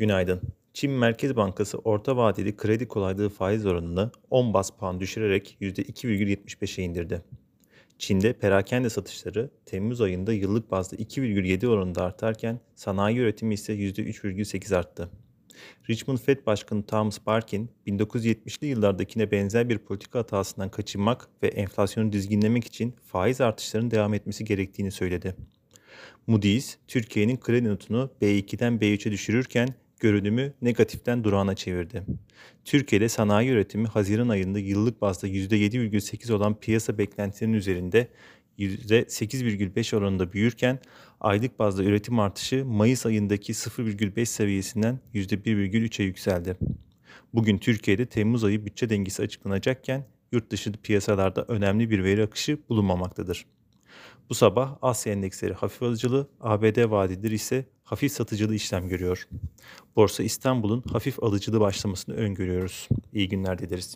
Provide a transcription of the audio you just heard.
Günaydın. Çin Merkez Bankası orta vadeli kredi kolaylığı faiz oranını 10 bas puan düşürerek %2,75'e indirdi. Çin'de perakende satışları Temmuz ayında yıllık bazda 2,7 oranında artarken sanayi üretimi ise %3,8 arttı. Richmond Fed Başkanı Thomas Barkin, 1970'li yıllardakine benzer bir politika hatasından kaçınmak ve enflasyonu dizginlemek için faiz artışlarının devam etmesi gerektiğini söyledi. Moody's, Türkiye'nin kredi notunu B2'den B3'e düşürürken görünümü negatiften durağına çevirdi. Türkiye'de sanayi üretimi Haziran ayında yıllık bazda %7,8 olan piyasa beklentilerinin üzerinde %8,5 oranında büyürken aylık bazda üretim artışı Mayıs ayındaki 0,5 seviyesinden %1,3'e yükseldi. Bugün Türkiye'de Temmuz ayı bütçe dengesi açıklanacakken yurt dışı piyasalarda önemli bir veri akışı bulunmamaktadır. Bu sabah Asya endeksleri hafif alıcılı, ABD vadeleri ise hafif satıcılı işlem görüyor. Borsa İstanbul'un hafif alıcılı başlamasını öngörüyoruz. İyi günler dileriz.